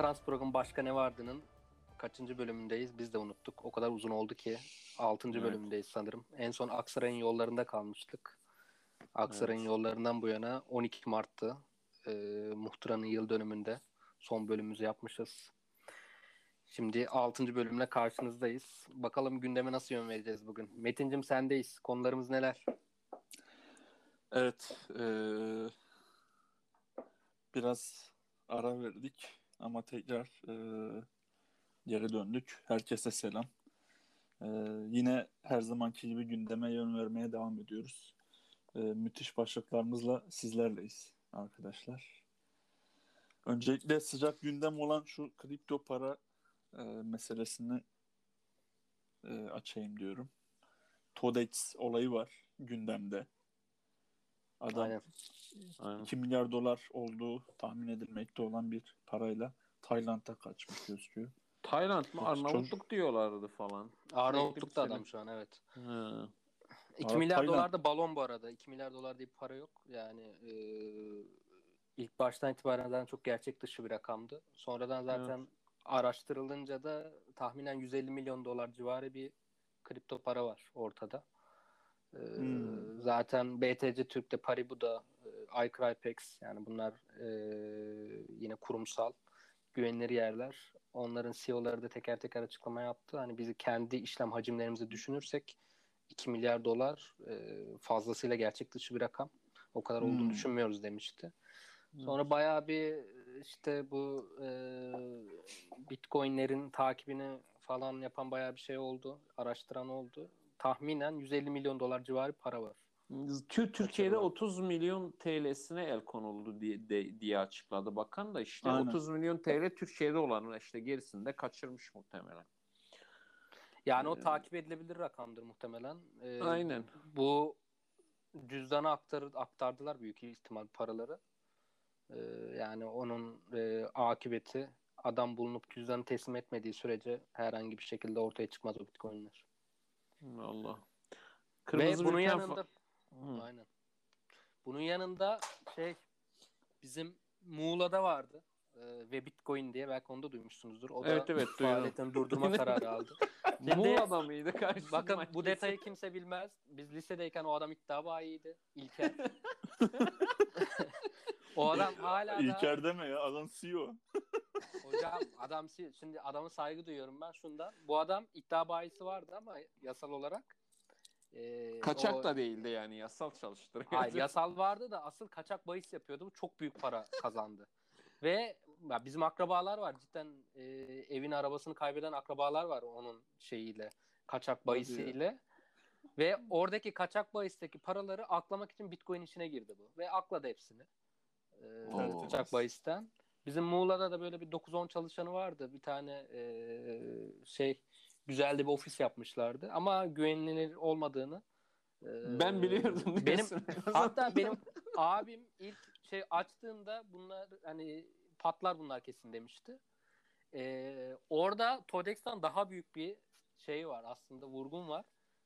Program Başka Ne Vardı'nın kaçıncı bölümündeyiz? Biz de unuttuk. O kadar uzun oldu ki. Altıncı Evet. bölümündeyiz sanırım. En son Aksaray'ın yollarında kalmıştık. Aksaray'ın Evet. yollarından bu yana 12 Mart'tı. Ee, Muhtıra'nın yıl dönümünde son bölümümüzü yapmışız. Şimdi 6. bölümle karşınızdayız. Bakalım gündeme nasıl yön vereceğiz bugün. Metin'cim sendeyiz. Konularımız neler? Evet. eee, biraz ara verdik ama tekrar eee, geri döndük. Herkese selam. Eee, yine her zamanki gibi gündeme yön vermeye devam ediyoruz. Eee, müthiş başlıklarımızla sizlerleyiz arkadaşlar. Öncelikle sıcak gündem olan şu kripto para eee, meselesini eee, açayım diyorum. Todex olayı var gündemde. Adam Aynen. Aynen. 2 milyar dolar olduğu tahmin edilmekte olan bir parayla Tayland'a kaçmış gözüküyor. Tayland mı? Çok- Arnavutluk diyorlardı falan. Arnavutluk'ta adam şu an evet. Hı. 2 Abi milyar Tayland- dolar da balon bu arada. 2 milyar dolar diye bir para yok. Yani e, ilk baştan itibaren zaten çok gerçek dışı bir rakamdı. Sonradan zaten araştırılınca da tahminen 150 milyon dolar civarı bir kripto para var ortada. Hmm. Zaten BTC Türk'te Paribu'da, e, iCrypex yani bunlar e, yine kurumsal güvenilir yerler. Onların CEO'ları da teker teker açıklama yaptı. Hani bizi kendi işlem hacimlerimizi düşünürsek 2 milyar dolar e, fazlasıyla gerçek dışı bir rakam. O kadar olduğunu Hmm. düşünmüyoruz demişti. Sonra bayağı bir işte bu e, Bitcoin'lerin takibini falan yapan bayağı bir şey oldu. Araştıran oldu. Tahminen 150 milyon dolar civarı para var. Tür- Türkiye'de Acaba? 30 milyon TL'sine el konuldu diye, de- diye açıkladı bakan da işte Aynen. 30 milyon TL Türkiye'de olanın işte gerisini de kaçırmış muhtemelen. Yani o Ee, takip edilebilir rakamdır muhtemelen. E, Aynen. Bu cüzdana aktar, aktardılar büyük ihtimal paraları. Ee, yani onun e, akıbeti adam bulunup cüzdanı teslim etmediği sürece herhangi bir şekilde ortaya çıkmaz o bitcoinler. Allah. Ve Kırmızı bunun bülten yanında Hı. aynen. Bunun yanında şey bizim Muğla'da vardı. e, ve Bitcoin diye belki onu da duymuşsunuzdur. O da Evet, evet, duydum. faaliyetini durdurma kararı aldı. Şimdi- Muğla'da mıydı karşı Bakın bu maçı? detayı kimse bilmez. Biz lisedeyken o adam iddia bayiydi. İlker. o adam hala da... İlker deme ya adam CEO. Hocam adam şimdi adama saygı duyuyorum ben şundan. Bu adam iddia bayisi vardı ama yasal olarak. Ee, Kaçak o- da değildi yani yasal çalıştırıyor. Hayır, yasal vardı da asıl kaçak bahis yapıyordu. Bu çok büyük para kazandı. Ve ya bizim akrabalar var cidden e, evin arabasını kaybeden akrabalar var onun şeyiyle kaçak bahisiyle. Ve oradaki kaçak bahisteki paraları aklamak için Bitcoin içine girdi bu. Ve akladı hepsini. Ee, kaçak bahisten. Bizim Muğla'da da böyle bir 9-10 çalışanı vardı. Bir tane e, şey güzel de bir ofis yapmışlardı. Ama güvenilir olmadığını Ben biliyordum. Benim hatta benim abim ilk şey açtığında bunlar hani patlar bunlar kesin demişti. Ee, orada Todex'ten daha büyük bir şey var aslında vurgun var.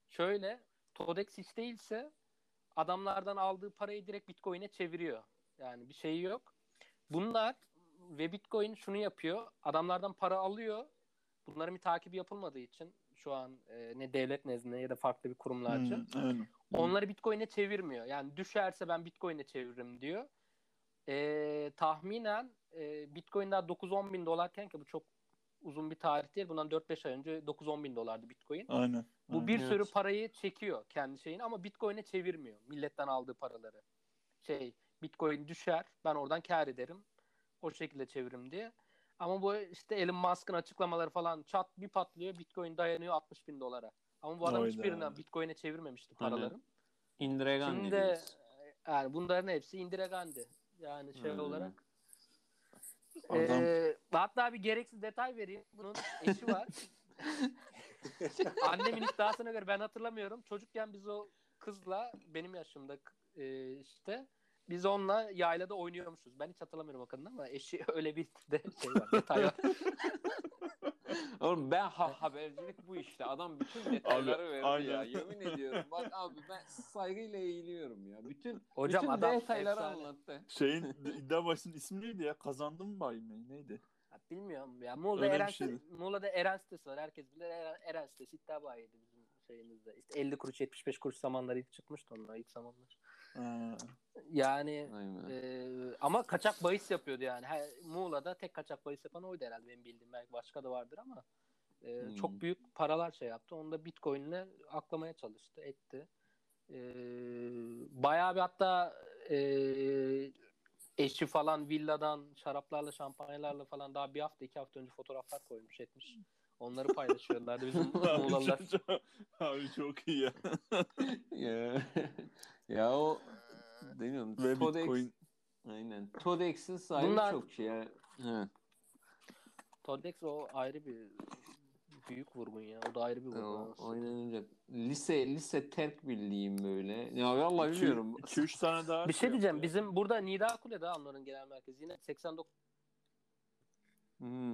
Şöyle Todex hiç değilse adamlardan aldığı parayı direkt Bitcoin'e çeviriyor. Yani bir şeyi yok. Bunlar ve Bitcoin şunu yapıyor. Adamlardan para alıyor. Bunların bir takibi yapılmadığı için şu an e, ne devlet nezdinde ya da farklı bir kurumlarca Hmm, onları Bitcoin'e çevirmiyor. Yani düşerse ben Bitcoin'e çeviririm diyor. Ee, tahminen e, Bitcoin daha 9-10 bin dolarken ki bu çok uzun bir tarih değil. Bundan 4-5 ay önce 9-10 bin dolardı Bitcoin. Aynen. Bu aynen. bir Evet. sürü parayı çekiyor kendi şeyini ama Bitcoin'e çevirmiyor. Milletten aldığı paraları. Şey Bitcoin düşer ben oradan kar ederim. O şekilde çeviririm diye. Ama bu işte Elon Musk'ın açıklamaları falan çat bir patlıyor. Bitcoin dayanıyor 60 bin dolara. Ama bu adam Hayda. hiçbirinden Bitcoin'e çevirmemişti paraları. Indira Gandhi Şimdi diyorsun. yani bunların hepsi Indira Gandhi. Yani şey Hmm. olarak. Adam- Ee, hatta bir gereksiz detay vereyim. Bunun eşi var. Annemin iddiasına göre ben hatırlamıyorum. Çocukken biz o kızla benim yaşımda e, işte biz onunla yaylada oynuyormuşuz. Ben hiç hatırlamıyorum o kadını ama eşi öyle bir de şey var, detay var. Oğlum ben ha- habercilik bu işte. Adam bütün detayları Abi, verdi aynen. ya. Yemin ediyorum. Bak abi ben saygıyla eğiliyorum ya. Bütün Hocam bütün adam detayları efsane. anlattı. Şeyin iddia başının ismi neydi ya? Kazandım bay mı? Neydi? bilmiyorum ya. Muğla'da Öyle Eren, şeydi. Muğla'da Eren sitesi var. Herkes bilir. Eren, Eren sitesi iddia bayiydi bizim şeyimizde. İşte 50 kuruş 75 kuruş zamanları ilk çıkmıştı onlar ilk zamanlar. Ha, Yani Aynen. e, ama kaçak bahis yapıyordu yani. Her, Muğla'da tek kaçak bahis yapan oydu herhalde benim bildiğim. Belki başka da vardır ama e, Hmm. çok büyük paralar şey yaptı. Onu da Bitcoin'le aklamaya çalıştı, etti. E, bayağı bir hatta e, eşi falan villadan şaraplarla şampanyalarla falan daha bir hafta iki hafta önce fotoğraflar koymuş etmiş. Onları paylaşıyorlardı bizim Muğlalılar. abi çok iyi ya. ya, ya o demiyorum. Ve Todex, Bitcoin Aynen. Todex'in sahibi Bunlar- çok şey ya. Todex o ayrı bir büyük vurgun ya. O da ayrı bir vurgun. O, aynen öyle. Lise lise terk birliğim böyle. Ya vallahi bilmiyorum. 2-3 tane daha Bir şey diyeceğim. yaptı. Bizim burada Nida Kule'de onların genel merkezi. Yine 89 Hmm.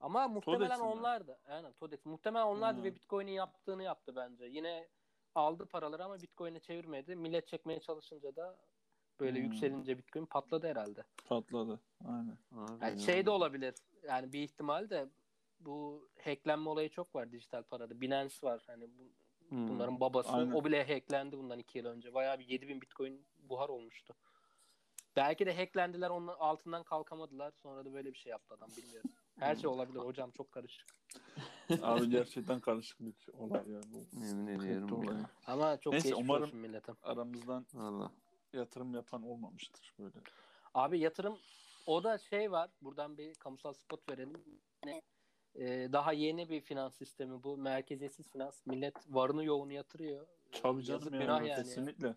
ama muhtemelen Todex'in mi? onlardı. Aynen Todex. Muhtemelen onlardı Hı. ve Bitcoin'in yaptığını yaptı bence. Yine aldı paraları ama Bitcoin'e çevirmedi. Millet çekmeye çalışınca da böyle Hmm. yükselince Bitcoin patladı herhalde. Patladı. Aynen. Yani ya. şey de olabilir. Yani bir ihtimal de bu hacklenme olayı çok var dijital parada. Binance var. Hani bu, Hmm. bunların babası. Aynen. O bile hacklendi bundan iki yıl önce. Bayağı bir 7000 Bitcoin buhar olmuştu. Belki de hacklendiler onun altından kalkamadılar. Sonra da böyle bir şey yaptı adam bilmiyorum. Her şey olabilir hocam çok karışık. Abi gerçekten karışık bir olay ya bu. Yemin Kripto ediyorum olayı. ya. Ama çok Neyse, geçmiş umarım- olsun milletim. Aramızdan Valla. yatırım yapan olmamıştır böyle. Abi yatırım o da şey var. Buradan bir kamusal spot verelim. Ne? Ee, daha yeni bir finans sistemi bu. Merkeziyetsiz finans. Millet varını yoğunu yatırıyor. Tabii Yazık canım günah yani, yani. kesinlikle.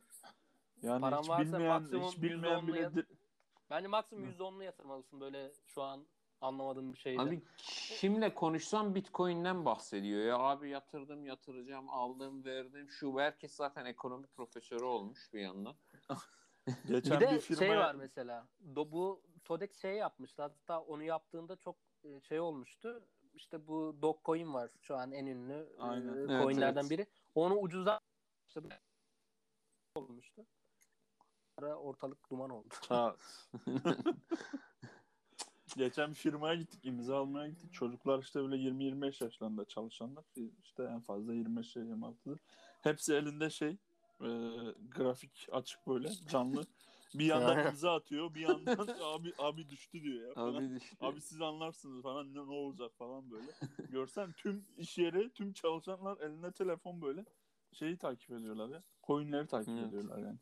Yani Paran hiç varsa bilmeyen, maksimum hiç bilmeyen %10'lu bile yat- di- Bence maksimum Hı. %10'lu yatırmalısın böyle şu an anlamadığım bir şeyde. Abi kimle konuşsam Bitcoin'den bahsediyor ya. Abi yatırdım, yatıracağım, aldım, verdim. Şu herkes zaten ekonomi profesörü olmuş bir yandan. geçen bir de bir firmaya şey var mesela. Do, bu Todex şey yapmıştı. Hatta onu yaptığında çok e, şey olmuştu. İşte bu Dogecoin var şu an en ünlü e, Aynen. Evet, coinlerden evet. biri. Onu ucuza olmuştu. Sonra ortalık duman oldu. Ha. Geçen bir firmaya gittik, imza almaya gittik. Çocuklar işte böyle 20-25 yaşlarında çalışanlar. işte en fazla 25-26'dır. Hepsi elinde şey, e, grafik açık böyle, canlı. Bir yandan imza atıyor, bir yandan abi abi düştü diyor ya. Falan. Abi işte. Abi siz anlarsınız falan ne, ne olacak falan böyle. Görsen tüm iş yeri, tüm çalışanlar elinde telefon böyle şeyi takip ediyorlar ya. Coinleri takip Evet. ediyorlar yani.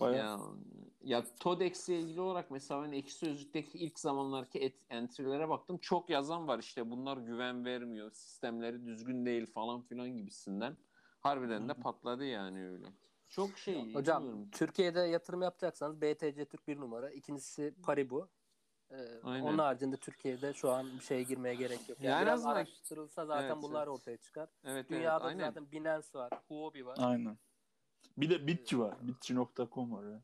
Bayağı Ya, ya Todex'le ilgili olarak mesela ben Ekşi Sözlük'teki ilk zamanlarki et, entry'lere baktım. Çok yazan var işte bunlar güven vermiyor, sistemleri düzgün değil falan filan gibisinden. Harbiden de patladı yani öyle. Çok şey Hocam bilmiyorum. Türkiye'de yatırım yapacaksanız BTC Türk bir numara. İkincisi Paribu. Ee, Aynen. onun haricinde Türkiye'de şu an bir şeye girmeye gerek yok. Yani Ya en biraz azından- araştırılsa zaten Evet, bunlar evet. ortaya çıkar. Evet, evet Dünyada aynen. zaten Binance var, Huobi var. Aynen. Bir de Bitçi var. Bitçi.com var ya.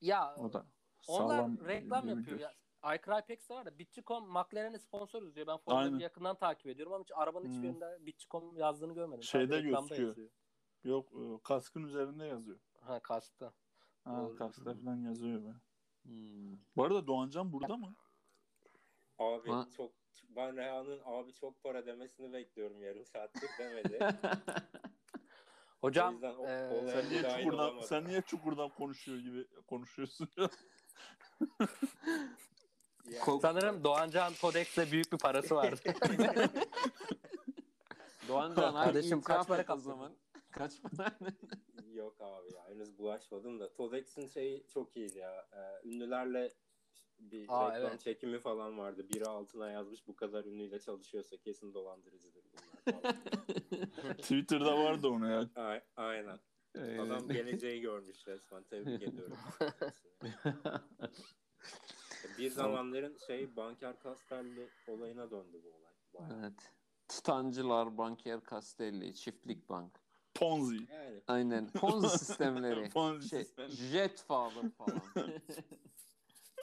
Ya O da onlar reklam yapıyor ya. iCrypex de var da Bitchi.com McLaren'e sponsoruz diyor. Ben formülü Aynen. yakından takip ediyorum ama hiç arabanın Hmm. hiçbirinde Bitchi.com yazdığını görmedim. Şeyde gözüküyor. yazıyor. Yok e, kaskın üzerinde yazıyor. Ha kastı. Ha, Doğru. kaskta falan yazıyor böyle. Hmm. Bu arada Doğancan burada mı? Abi Ha. çok ben Reha'nın abi çok para demesini bekliyorum yarım saattir demedi. Hocam o- e, Sen niye çukurdan olamadım. sen niye çukurdan konuşuyor gibi konuşuyorsun? Yani- sanırım Doğancan Todex'le büyük bir parası vardı. Doğancan Kardeşim, kaç para o zaman. Kaç para? Yok abi ya henüz bulaşmadım da Todex'in şeyi çok iyiydi ya. Ee, ünlülerle bir Aa, reklam evet. çekimi falan vardı. Biri altına yazmış bu kadar ünlüyle çalışıyorsa kesin dolandırıcıdır bunlar. Twitter'da vardı onu ya. A- Aynen. Adam geleceği görmüş resmen. Tebrik ediyorum. bir zamanların şey Banker Castelli olayına döndü bu olay. Bayağı. evet. Tutancılar, Banker Castelli, Çiftlik Bank. Ponzi. Yani Aynen. Ponzi sistemleri. Ponzi şey, sistemi. Jet Father falan.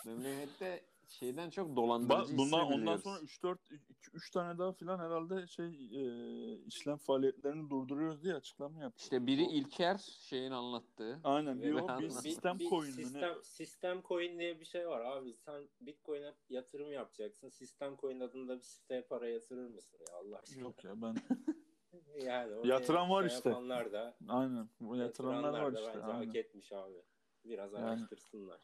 Memlekette şeyden çok dolandırıcı Ba- bundan ondan sonra 3 4 3 tane daha filan herhalde şey e, işlem faaliyetlerini durduruyoruz diye açıklama yaptı. İşte biri İlker şeyin anlattığı. Aynen bir o bir sistem bir coin ne? sistem, sistem coin diye bir şey var abi. Sen Bitcoin'e yatırım yapacaksın. Sistem coin adında bir siteye para yatırır mısın ya Allah aşkına? Yok ya ben Yani Yatıran var şey işte. Yapanlar da, aynen bu yatıranlar yatıranlar var da işte. bence aynen. hak etmiş abi. Biraz Yani- araştırsınlar.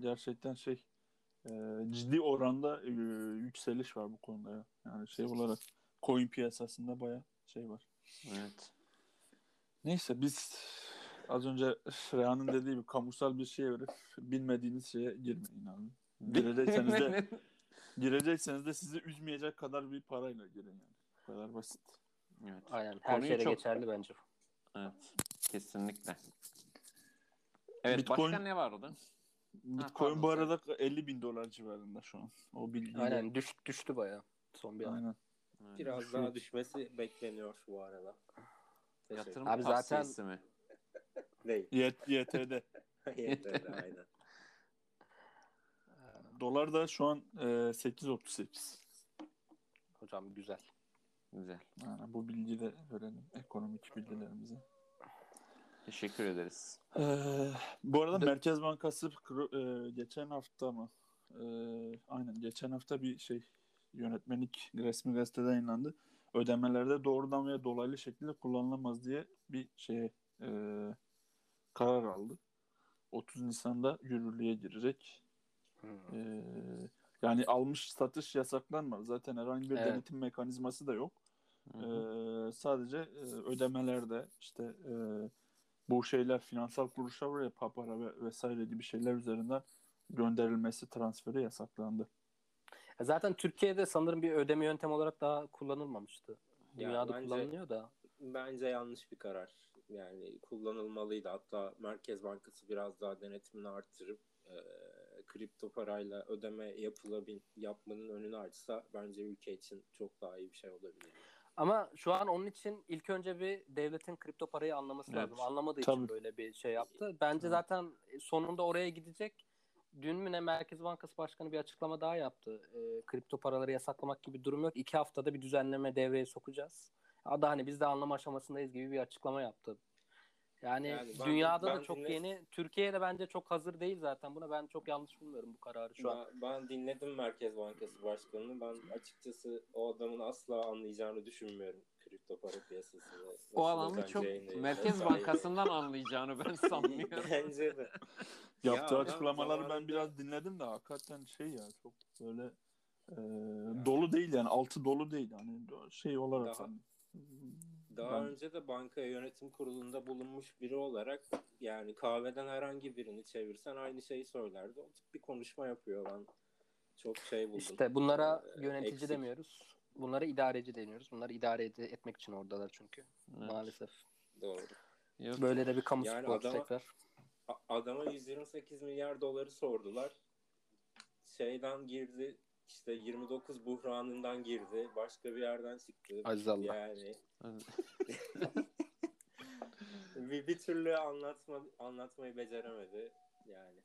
Gerçekten şey e, ciddi oranda e, yükseliş var bu konuda ya. Yani şey olarak coin piyasasında baya şey var. Evet. Neyse biz az önce Reha'nın dediği gibi kamusal bir şeye verip bilmediğiniz şeye girmeyin abi. Girecekseniz de girecekseniz de sizi üzmeyecek kadar bir parayla girin yani. Bu kadar basit. evet. Aynen. Her Konuyu şeyde çok- geçerli bence. Evet. Kesinlikle. Evet Bitcoin- başka ne var orada? Bitcoin pardon, bu sen- arada 50 bin dolar civarında şu an. O bilgiyle. Aynen düş, düştü bayağı son bir ay. Aynen. Evet. Biraz Düşüyor. daha düşmesi bekleniyor bu arada. Teşekkür Yatırım Abi zaten- mi? Değil. Y- YT'de. Yeter, aynen. Dolar da şu an e, 8.38. Hocam güzel. Güzel. Yani bu bilgiyi de verelim ekonomik bilgilerimizi. Teşekkür ederiz. Ee, bu arada De- Merkez Bankası e, geçen hafta mı? E, aynen geçen hafta bir şey yönetmelik resmi gazetede yayınlandı. Ödemelerde doğrudan veya dolaylı şekilde kullanılamaz diye bir şeye e, karar aldı. 30 Nisan'da yürürlüğe girecek. Hmm. Ee, yani almış satış yasaklanmadı. Zaten herhangi bir Evet. denetim mekanizması da yok. Hı hı. Ee, sadece e, ödemelerde işte e, bu şeyler finansal kuruluşlar var ya papara ve vesaire gibi şeyler üzerinden gönderilmesi transferi yasaklandı. E Zaten Türkiye'de sanırım bir ödeme yöntemi olarak daha kullanılmamıştı. Ya Dünyada bence- kullanılıyor da. Bence yanlış bir karar. Yani kullanılmalıydı. Hatta Merkez Bankası biraz daha denetimini arttırıp e, kripto parayla ödeme yapılabil yapmanın önünü açsa bence ülke için çok daha iyi bir şey olabilir. Ama şu an onun için ilk önce bir devletin kripto parayı anlaması Evet. lazım. Anlamadığı Tabii. için böyle bir şey yaptı. Bence zaten sonunda oraya gidecek. Dün mü ne Merkez Bankası Başkanı bir açıklama daha yaptı. E, kripto paraları yasaklamak gibi bir durum yok. İki haftada bir düzenleme devreye sokacağız. Ya da hani biz de anlama aşamasındayız gibi bir açıklama yaptı. Yani, Yani ben- dünyada ben da çok dinle- yeni. Türkiye'de bence çok hazır değil zaten buna. Ben çok yanlış bulmuyorum bu kararı şu an. Ben, ben dinledim Merkez Bankası Başkanı'nı. Ben açıkçası o adamın asla anlayacağını düşünmüyorum kripto para piyasasını. O alanı çok Merkez. Bankası'ndan anlayacağını ben sanmıyorum. Bence de. Yaptığı Ya açıklamaları ben biraz dinledim de hakikaten şey ya çok böyle e, dolu değil yani altı dolu değil yani şey olarak Daha- hani, Daha ben- önce de banka yönetim kurulunda bulunmuş biri olarak yani kahveden herhangi birini çevirsen aynı şeyi söylerdi. O tip bir konuşma yapıyor ben. Çok şey buldum. İşte bunlara Ee, yönetici eksik. demiyoruz. Bunlara idareci deniyoruz. Bunları idare ed- etmek için oradalar çünkü. Evet. Maalesef. Doğru. Yok. Böyle de bir kamu Yani spotu adama- tekrar. Adama 128 milyar doları sordular. Şeyden girdi işte 29 buhranından girdi. Başka bir yerden çıktı. Aziz Allah. Yani bir, bir türlü anlatma, anlatmayı beceremedi. Yani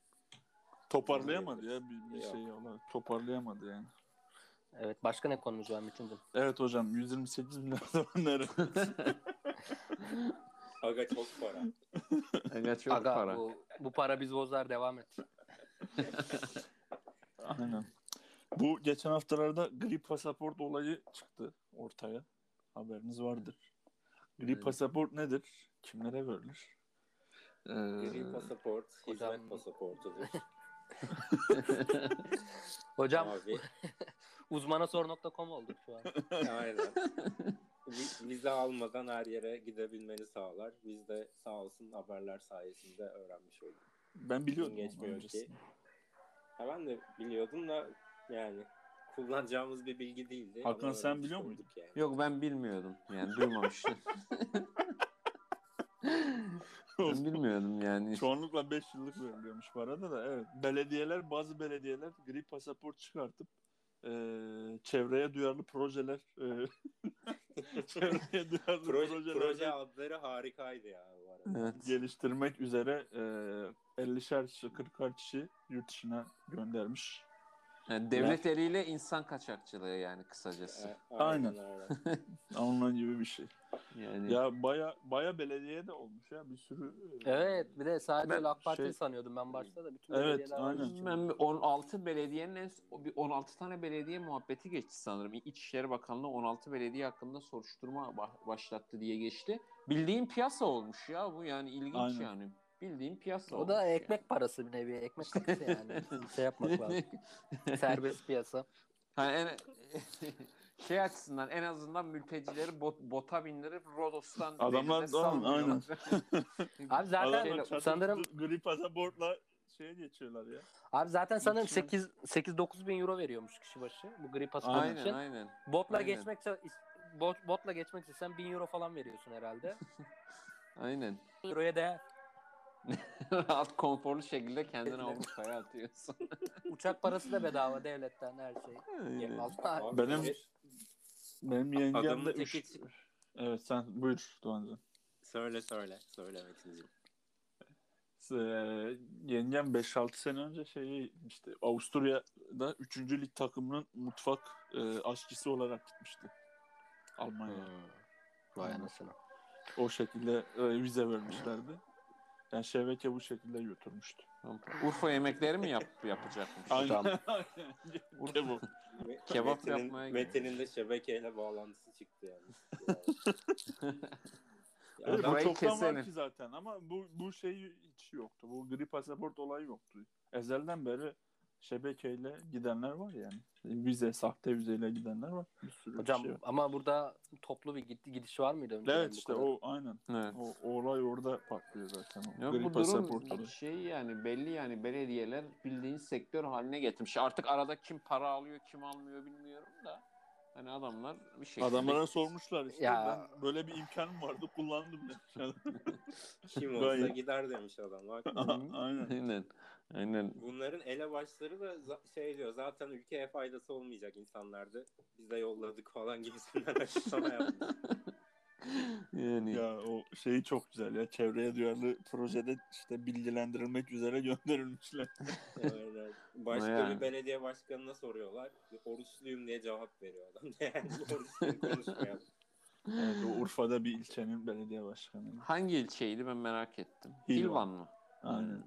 toparlayamadı ya bir, bir Yok. şey olarak toparlayamadı yani. Evet. Başka ne konumuz var Metin'cim? Evet hocam 128 milyon dolar nerede? aga çok para. Aga çok Aga para. Bu, bu para biz bozar devam et. Aynen. Bu geçen haftalarda gri pasaport olayı çıktı ortaya. Haberiniz vardır. Gri Evet. pasaport nedir? Kimlere verilir? Ee, Gri pasaport, Hocam- hizmet pasaportudur. Hocam Abi, uzmanasor.com olduk şu an. aynen. Vi- Vize almadan her yere gidebilmeni sağlar. Biz de sağ olsun haberler sayesinde öğrenmiş olduk. ben biliyordum. Geçmiyor ki. Ha ben de biliyordum da yani kullanacağımız bir bilgi değildi. Hakan, Ama sen biliyor muydun? Yani. Yok ben bilmiyordum. Yani duymamıştım. ben bilmiyordum yani. Çoğunlukla 5 yıllık veriliyormuş bu arada da evet. Belediyeler bazı belediyeler gri pasaport çıkartıp e, çevreye duyarlı projeler e, çevreye duyarlı Proje, projeler proje adları harikaydı ya bu arada. Evet. geliştirmek üzere e, 50'şer kişi 40'ar kişi yurt dışına göndermiş. Yani devlet eliyle insan kaçakçılığı yani kısacası. E, Aynen. öyle. Onun gibi bir şey. Yani Ya baya baya belediye de olmuş ya bir sürü. e, Evet bir de sadece Ben AK Parti şey- sanıyordum ben başta da bütün Evet, belediyeler aynen. ben bir 16 belediyenin en bir 16 tane belediye muhabbeti geçti sanırım. İçişleri Bakanlığı 16 belediye hakkında soruşturma ba- başlattı diye geçti. Bildiğin piyasa olmuş ya bu yani ilginç Aynen. yani. Bildiğin piyasa O da yani. ekmek parası bir nevi ekmek parası yani. şey yapmak lazım. Serbest piyasa. Hani en, şey açısından en azından mültecileri bot, bota bindirip Rodos'tan Adamlar da- salmıyorlar. Abi zaten Adamlar sanırım gri pasaportla şeye geçiyorlar ya. abi zaten sanırım İçine- 8 8 9 bin euro veriyormuş kişi başı bu gri pasaport aynen için. aynen. Botla aynen. geçmek bot, botla geçmek istesen 1000 euro falan veriyorsun herhalde. Aynen. Euroya değer. Rahat konforlu şekilde kendini Avrupa'ya atıyorsun. Uçak parası da bedava devletten her şey. Aynen. Allah. Abi, Benim- Benim yengem Adamın de teki- üç... Evet sen buyur Doğancan. Söyle söyle. Söyle Metin'ciğim. Ee, yengem 5-6 sene önce şeyi işte Avusturya'da 3. lig takımının mutfak e, aşçısı olarak gitmişti. Almanya'ya. Vay anasını. O şekilde e, vize vermişlerdi. Yani Şeveke bu şekilde götürmüştü. Urfa yemekleri mi yap yapacakmış? Aynen. Kebap. Me- Kebap Metin'in- yapmaya gidiyor. Metin'in de şebekeyle bağlantısı çıktı yani. Ya Evet, adam- bu çoktan keselim. var ki zaten ama bu bu şey hiç yoktu. Bu gri pasaport olayı yoktu. Ezelden beri şebekeyle gidenler var yani. Vize, sahte vizeyle gidenler var. Bir sürü Hocam şey var. ama burada toplu bir gitti gidiş var mıydı önceden Evet işte kadar? o aynen. Evet. O, o olay orada patlıyor zaten. O Yok gri bu durum şey yani belli yani belediyeler bildiğin sektör haline getirmiş. Artık arada kim para alıyor kim almıyor bilmiyorum da hani adamlar bir şekilde Adamlara sormuşlar işte Ya- ben böyle bir imkanım vardı kullandım demiş. Kim olsa gider demiş adam. Aynen. Aynen. Aynen. bunların elebaşları da şey diyor zaten ülkeye faydası olmayacak insanlardı. Biz de yolladık falan gibisinden açıklama yapmış. Yani Ya o şeyi çok güzel ya. Çevreye duyarlı projede işte bilgilendirilmek üzere gönderilmişler. Aynen. Başka Yani. bir belediye başkanına soruyorlar. Oruçluyum diye cevap veriyor adam. Yani oruçluyum konuşmayalım. Evet, o Urfa'da bir ilçenin belediye başkanı. hangi ilçeydi ben merak ettim. Hilvan. Hilvan mı? Aynen.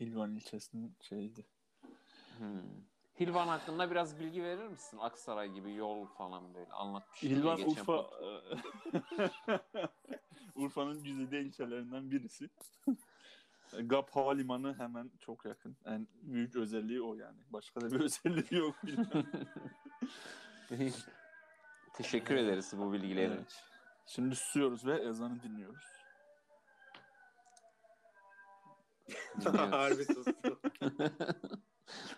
Hilvan ilçesinin şeyiydi. Hmm. Hilvan hakkında biraz bilgi verir misin? Aksaray gibi yol falan böyle anlatmış. Hilvan Urfa Urfa'nın güzide ilçelerinden birisi. GAP Havalimanı hemen çok yakın. En büyük özelliği o yani. Başka da bir özelliği yok. Teşekkür ederiz bu bilgileri. Evet. Şimdi susuyoruz ve ezanı dinliyoruz. Harbi sustum.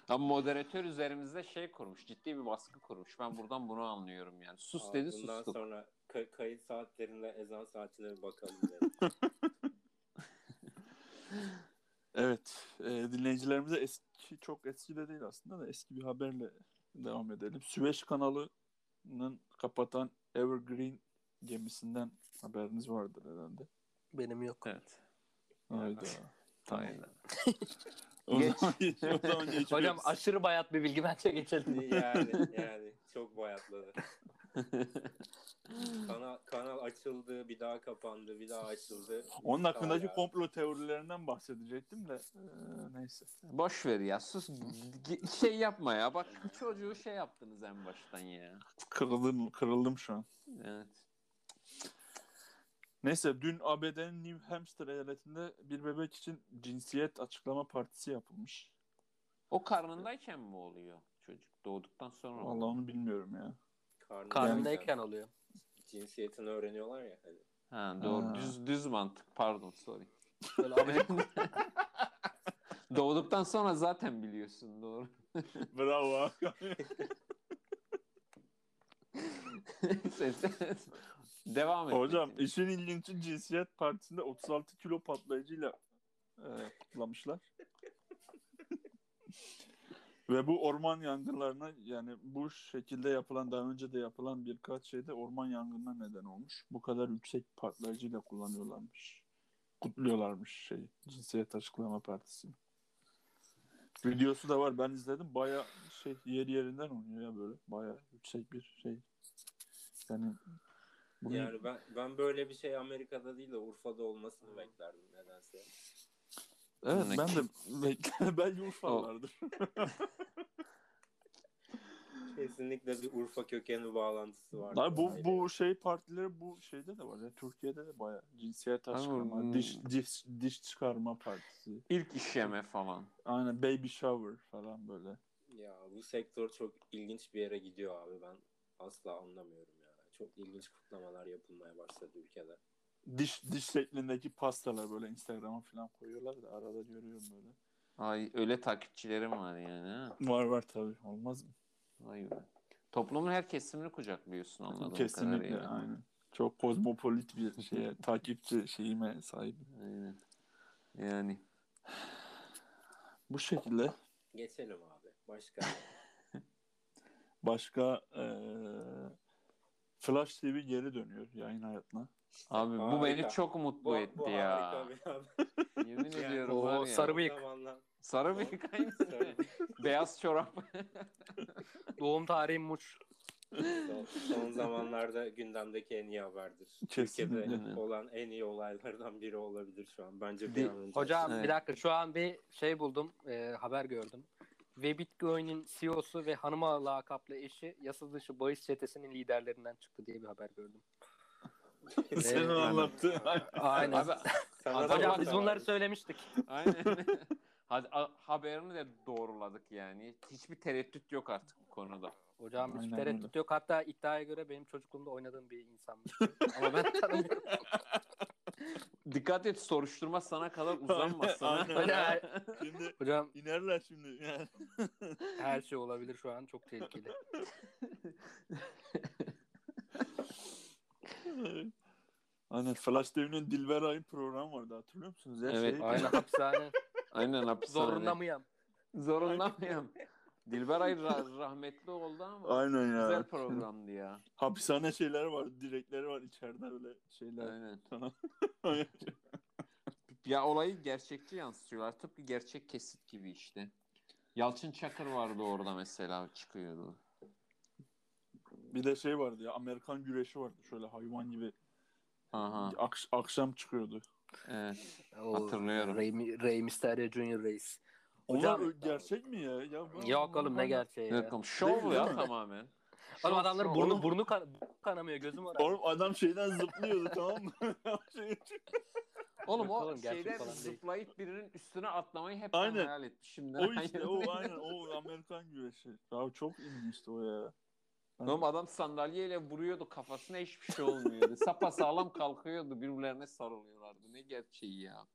Ama moderatör üzerimizde şey kurmuş. Ciddi bir baskı kurmuş. Ben buradan bunu anlıyorum yani. Sus Abi dedi Bundan sustuk. sonra kay- kayıt saatlerinde ezan saatine bir bakalım. Evet. E, dinleyicilerimize eski çok eski de değil aslında da eski bir haberle devam edelim. Süveyş kanalının kapatan Evergreen gemisinden haberiniz vardır herhalde. Benim yok. Evet. Hayda. Aynen. O zaman, geç, o zaman geçiyoruz. Hocam aşırı bayat bir bilgi bence geçelim. yani yani çok bayatladı. Kanal, kanal açıldı, bir daha kapandı, bir daha açıldı. Onun hakkındaki Hala. komplo teorilerinden bahsedecektim de e, neyse. Boş ver ya sus. Şey yapma ya. Bak çocuğu şey yaptınız en baştan ya. Kırıldım, kırıldım şu an. Evet. Neyse dün ABD'nin New Hampshire eyaletinde bir bebek için cinsiyet açıklama partisi yapılmış. O karnındayken mi oluyor çocuk? Doğduktan sonra mı? Vallahi onu bilmiyorum ya. Karnındayken Karnındayken oluyor. cinsiyetini öğreniyorlar ya. Hani. Ha, doğru. Ha. Düz düz mantık. Pardon sorry. Böyle Amerika- Doğduktan sonra zaten biliyorsun doğru. Bravo. Devam et. Hocam işin ilginci cinsiyet partisinde 36 kilo patlayıcıyla e, kutlamışlar. Ve bu orman yangınlarına yani bu şekilde yapılan daha önce de yapılan birkaç şeyde orman yangınına neden olmuş. Bu kadar yüksek patlayıcıyla kullanıyorlarmış. Kutluyorlarmış şey cinsiyet açıklama partisini. Videosu da var ben izledim baya şey yer yerinden oynuyor ya böyle. Bayağı yüksek bir şey. Yani bunu- Yani ben ben böyle bir şey Amerika'da değil de Urfa'da olmasını beklerdim nedense. evet ben de belki, belki Urfalılardır. Kesinlikle bir Urfa kökeni bağlantısı var. Abi bu bu şey partileri bu şeyde de var ya Türkiye'de de bayağı cinsiyet hmm. diş, diş diş çıkarma partisi. İlk işleme falan. Aynen baby shower falan böyle. Ya bu sektör çok ilginç bir yere gidiyor abi ben asla anlamıyorum. Çok ilginç kutlamalar yapılmaya başladı ülkede. Diş diş şeklindeki pastalar böyle Instagram'a falan koyuyorlar da arada görüyorum böyle. Ay öyle takipçilerim var yani. Ha? Var var tabii olmaz mı? Vay be. Toplumun her kesimini kucaklıyorsun anladığım Kesinlikle kadarıyla. aynen. Çok kozmopolit bir şeye takipçi şeyime sahip. Aynen. Yani Bu şekilde Geçelim abi. Başka. başka eee Flash TV geri dönüyor yayın hayatına. abi bu Harika. beni çok mutlu bu, etti bu ya. harika bir haber. Yemin ediyorum o var ya. sarı bıyık. Zamanla- Sarı bıyık aynı. Sarı Beyaz çorap. Doğum tarihim Muç. Son, son zamanlarda gündemdeki en iyi haberdir. Kesinlikle. Türkiye'de olan en iyi olaylardan biri olabilir şu an. Bence bir an önce. Hocam Evet. bir dakika şu an bir şey buldum. e, haber gördüm. Ve Bitcoin'in CEO'su ve hanıma lakaplı eşi yasa dışı bahis çetesinin liderlerinden çıktı diye bir haber gördüm. Senin Evet, anlattığın. Aynen. Abi, Hocam biz bunları söylemiştik. aynen. Hadi, a- haberini de doğruladık yani. Hiçbir tereddüt yok artık bu konuda. Hocam hiç Aynen tereddüt yok. Hatta iddiaya göre benim çocukluğumda oynadığım bir insanmış. Ama ben tanımıyorum. Dikkat et soruşturma sana kadar uzanmasın. ha. Aynen. Hocam, Şimdi hocam inerler şimdi. Yani. her şey olabilir şu an. Çok tehlikeli. Aynen Flash TV'nin Dilber Ay'ın programı vardı hatırlıyor musunuz? Ya Evet, şey, Aynen hapishane. Aynen hapishane. Zorunda mıyım? Zorunda mıyım? Dilber Ay ra- rahmetli oldu ama Aynen ya. güzel programdı ya. Hapishane şeyler var, direkleri var içeride öyle şeyler. Aynen. Ya olayı gerçekçi yansıtıyorlar. Tıpkı gerçek kesit gibi işte. Yalçın Çakır vardı orada mesela çıkıyordu. Bir de şey vardı ya Amerikan güreşi vardı şöyle hayvan gibi Aha. Akş- akşam çıkıyordu. Evet. O Hatırlıyorum. Rey, Rey Mysterio Junior Reis. Hocam- ö- gerçek mi ya? ya Yok oğlum ne gerçeği ya. Evet, şov ya tamamen. Oğlum adamların burnu, burnu kan- kanamıyor gözüm var. Oğlum adam şeyden zıplıyordu tamam mı? Oğlum Yok o oğlum, şeyden falan değil. zıplayıp birinin üstüne atlamayı hep Aynen. hayal etmişim. o işte o aynen o Amerikan güreşi. Ya çok ilginçti o ya. Ben- Oğlum adam sandalyeyle vuruyordu kafasına hiçbir şey olmuyordu. Sapa sağlam kalkıyordu birbirlerine sarılıyorlardı. Ne gerçeği ya.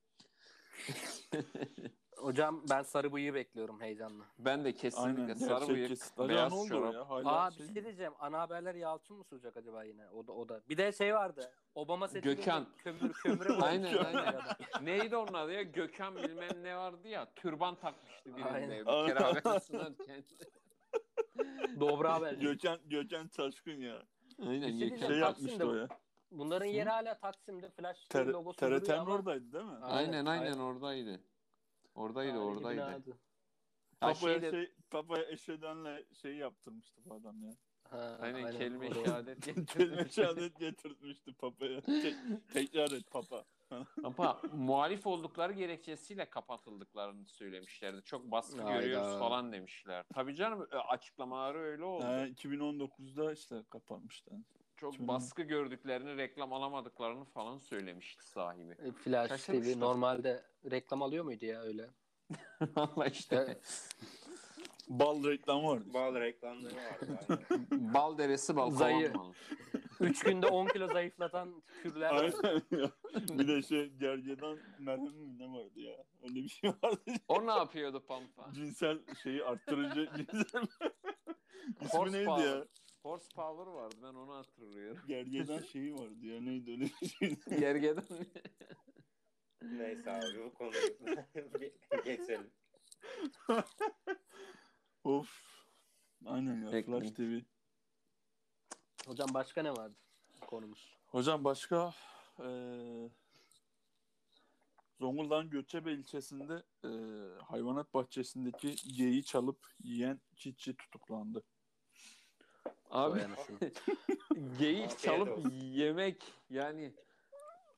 Hocam ben sarı bıyığı bekliyorum heyecanla. Ben de kesinlikle Aynen sarı bıyık. Acaba beyaz ne oldu çorap. ya? Hala Aa şey- bir şey diyeceğim. Ana haberler Yalçın mı sunacak acaba yine? O da o da. Bir de şey vardı. Obama seçildi. Gökhan. Kömür kömüre Aynen aynen. Neydi onun adı ya? Gökhan bilmem ne vardı ya. Türban takmıştı birinde. Aynen. Bir kere haber sunarken. Dobra haber. Gökhan Gökhan Taşkın ya. Aynen Bir şey Gökhan. Şey Taksim'de yapmıştı o ya. Bunların yeri hala Taksim'de. Flash Ter- logosu TRT'nin oradaydı değil mi? Aynen aynen aynen. oradaydı. Oradaydı Tarihi oradaydı. Ha, Papa'ya şeyde- şey, Papa'ya eşedenle şey yaptırmıştı bu adam ya. Ha, Aynen, kelime O da- şehadet Kelime şehadet getirtmişti Papa'ya. Tek- tekrar et Papa. Ama muhalif oldukları gerekçesiyle kapatıldıklarını söylemişlerdi. Çok baskı Hayda. görüyoruz falan demişler. Tabii canım e, açıklamaları öyle oldu. Ha, 2019'da işte kapatmıştı. Çok kimin- baskı gördüklerini, reklam alamadıklarını falan söylemişti sahibi. E, Flash Şaşırmıştım. TV normalde reklam alıyor muydu ya öyle? Valla işte Bal reklamı vardı. Bal reklamları vardı. aynen. bal deresi bal Zayı-. 3 günde 10 kilo zayıflatan kürler var. Aynen ya. Bir de şey gergedan merhem mi ne vardı ya? Öyle bir şey vardı. O ne yapıyordu Pampa? Cinsel şeyi arttırıcı cinsel. İsmi neydi ya? Horsepower vardı ben onu hatırlıyorum. Gergedan şeyi vardı ya neydi öyle bir şey. Gergedan. Neyse abi bu konuyu geçelim. of. Aynen ya Peki. Flash TV. Hocam başka ne vardı konumuz? Hocam başka eee Zonguldak'ın Göçebe ilçesinde e, hayvanat bahçesindeki geyiği çalıp yiyen çiftçi tutuklandı. Abi geyik çalıp yemek yani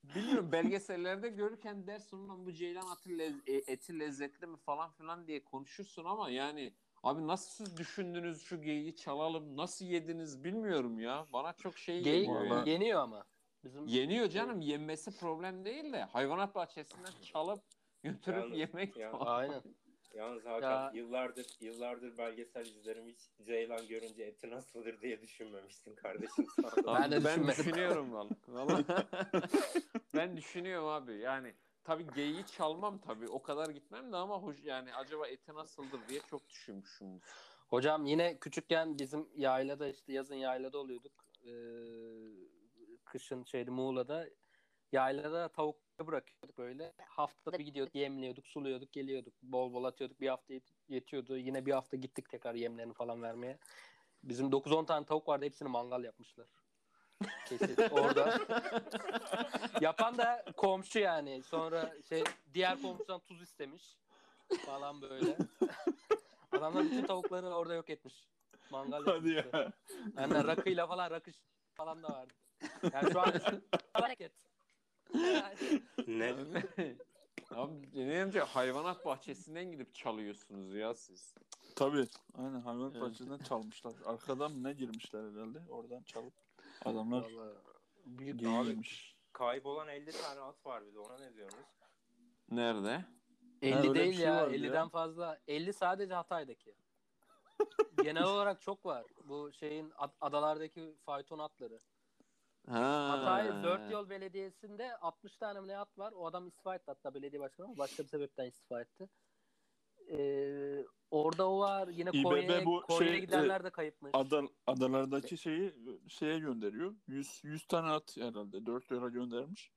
bilmiyorum belgesellerde görürken dersin lan bu ceylan atı lez- e- eti lezzetli mi falan filan diye konuşursun ama yani abi nasıl siz düşündünüz şu geyiği çalalım nasıl yediniz bilmiyorum ya bana çok şey Geyik. Vallahi- yeniyor ama. Bizim Yeniyor canım yenmesi problem değil de hayvanat bahçesinden çalıp götürüp yemek ya- falan. Aynen. Yalnız Hakan Ya- yıllardır yıllardır belgesel izlerim hiç Ceylan görünce eti nasıldır diye düşünmemiştin kardeşim. Ben de ben düşünüyorum vallahi. Vallahi. ben düşünüyorum abi. Yani tabii geyiği çalmam tabii. O kadar gitmem de ama hoş yani acaba eti nasıldır diye çok düşünmüşüm. Hocam yine küçükken bizim yaylada işte yazın yaylada oluyorduk. Ee, kışın şeydi Muğla'da. Yaylada tavuk bırakıyorduk böyle. Haftada bir gidiyorduk, yemliyorduk, suluyorduk, geliyorduk. Bol bol atıyorduk. Bir hafta yet- yetiyordu. Yine bir hafta gittik tekrar yemlerini falan vermeye. Bizim 9-10 tane tavuk vardı. Hepsini mangal yapmışlar. Kesin orada. Yapan da komşu yani. Sonra şey diğer komşudan tuz istemiş falan böyle. Adamlar bütün tavukları orada yok etmiş. Mangal Hadi yapmışlar. ya. Yani rakıyla falan rakış falan da vardı. Yani şu an hareket. Ne? Abi deneyimce hayvanat bahçesinden gidip çalıyorsunuz ya siz. Tabii. Aynen hayvanat Evet. bahçesinden çalmışlar. Arkadan mı ne girmişler herhalde. Oradan çalıp adamlar Abi- yemiş. Kaybolan 50 tane at var bir de ona ne diyorsunuz? Nerede? 50 öyle bir değil şey ya. vardı 50'den ya. fazla. 50 sadece Hatay'daki. Genel olarak çok var. Bu şeyin ad- adalardaki fayton atları. Ha. Hatay Dört Yol Belediyesi'nde 60 tane mi ne at var. O adam istifa etti hatta belediye başkanı ama başka bir sebepten istifa etti. Ee, orada o var. Yine İBB Konya'ya bu Konya'ya şey, gidenler de kayıpmış. Ada, adalardaki şeyi şeye gönderiyor. 100, 100 tane at herhalde. 4 yola göndermiş.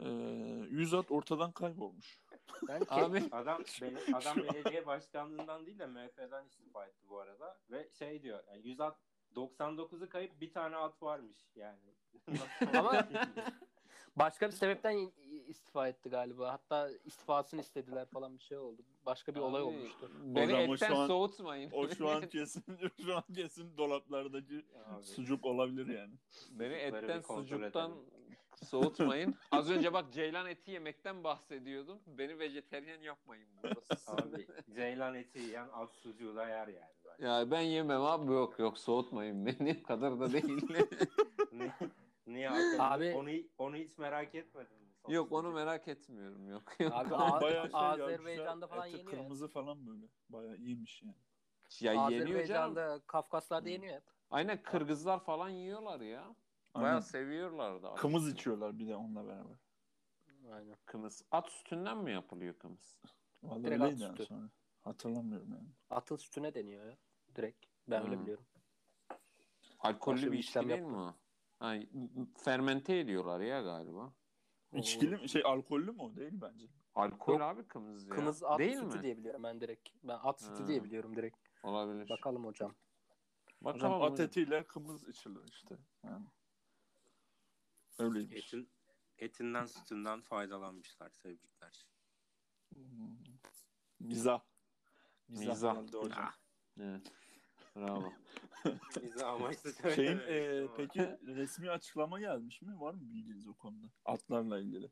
Ee, 100 at ortadan kaybolmuş. Ben Abi Adam beni, adam belediye başkanlığından değil de MHP'den istifa etti bu arada ve şey diyor yani 100 at 99'u kayıp bir tane at varmış yani. Ama- başka bir sebepten istifa etti galiba. Hatta istifasını istediler falan bir şey oldu. Başka bir olay Abi, olmuştu. Beni Hocam o etten şu an- soğutmayın. O şu an kesin şu an kesin dolaplardaki Abi, sucuk olabilir yani. Beni etten sucuktan edelim. Soğutmayın. Az önce bak ceylan eti yemekten bahsediyordum. Beni vejeteryan yapmayın burada. abi Ceylan eti yiyen at sucuğu da yer yani. bence. ya ben yemem abi yok yok soğutmayın beni kadar da değil. Ni- Niye Hakan? Abi- onu, onu hiç merak etmedin mi? son yok onu merak etmiyorum yok. yok. Abi bayağı şey Azerbaycan'da falan yeniyor. Kırmızı falan böyle. Bayağı iyiymiş yani. ya yeniyor canım. Azerbaycan'da, Kafkaslar'da yeniyor hep. Aynen Kırgızlar falan yiyorlar ya. Aynen. Bayağı seviyorlar da. Kımız içiyorlar bir de onunla beraber. Aynen. Kımız. At sütünden mi yapılıyor kımız? Vallahi Direkt at öyleydi yani sütü. sonra. Hatırlamıyorum yani. Atıl sütüne deniyor ya. Direkt. Ben öyle biliyorum. Alkollü Başka bir bir içki işlem değil mi o? Ha, fermente ediyorlar ya galiba. İçkili mi? Şey alkollü mü o? Değil bence. Alkol Yok. abi kımız ya. Kımız at değil sütü mi? diye biliyorum ben direkt. Ben at sütü Ha. diye biliyorum direkt. Olabilir. Bakalım hocam. Bakalım Hocam at hocam. etiyle kımız içilir işte. Yani. Öyleymiş. Etin, etinden sütünden faydalanmışlar tebrikler. Hmm. Mizah. Mizah, Mizah. hocam. Evet. Bravo. Bize amaçlı Şeyin e, peki resmi açıklama gelmiş mi? Var mı bilginiz o konuda? Atlarla ilgili.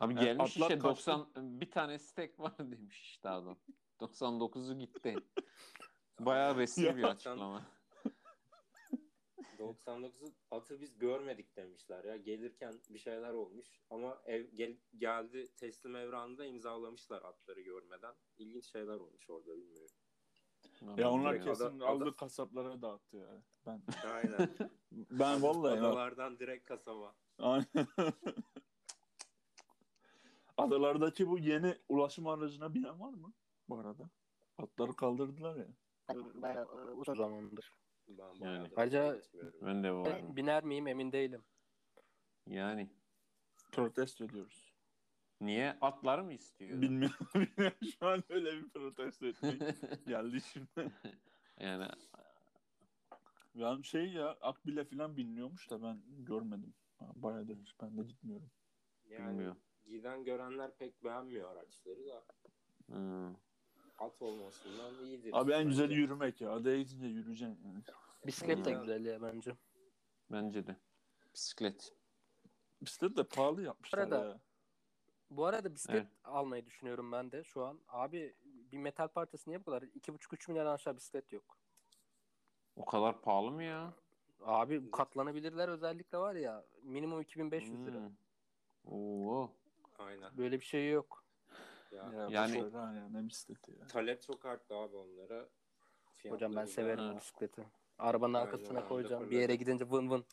Abi Yani gelmiş atlar işte kaçtı. 90 bir tane stek var demiş işte adam. 99'u gitti. Bayağı resmi bir açıklama. 99'u atı biz görmedik demişler ya. Gelirken bir şeyler olmuş ama ev gel, geldi teslim evranında imzalamışlar atları görmeden. İlginç şeyler olmuş orada bilmiyorum. Ya onlar Ada- kesin ada- aldı kasaplara dağıttı ya. Ben Aynen. ben vallahi ya. Adalardan direkt kasaba. Aynen. Adalardaki bu yeni ulaşım aracına binen var mı? Bu arada. Atları kaldırdılar ya. Bayağı uzun zamandır. Ben Yani. gitmiyorum. Ben de var. Biner miyim emin değilim. Yani Protesto ediyoruz. niye atları mı istiyor? Bilmiyorum. Şu an öyle bir protesto etmek geldi şimdi. yani Yani şey ya Akbil'e falan biniliyormuş da ben görmedim. Bayağıdır ben de gitmiyorum. Yani bilmiyorum. giden görenler pek beğenmiyor araçları da Hmm. At olmasından iyidir. Abi en güzeli bence. yürümek ya. Adaya gidince yürüyeceksin yani. Bisiklet de güzel ya bence. Bence de. Bisiklet. Bisiklet de pahalı yapmışlar Arada- ya. Bu arada bisiklet Evet. almayı düşünüyorum ben de şu an. Abi bir metal parçası niye bu kadar? 2,5-3 milyar aşağı bisiklet yok. O kadar pahalı mı ya? Abi katlanabilirler özellikle var ya minimum 2500 lira. Hmm. Oo. Aynen. Böyle bir şey yok. Ya, Ya, Yani- yani ya ne bisikleti ya. talep çok arttı abi onlara. Hocam ben Fiyatları severim Ha. bisikleti. Arabanın Aynen, arkasına koyacağım. Bir yere gidince vın vın.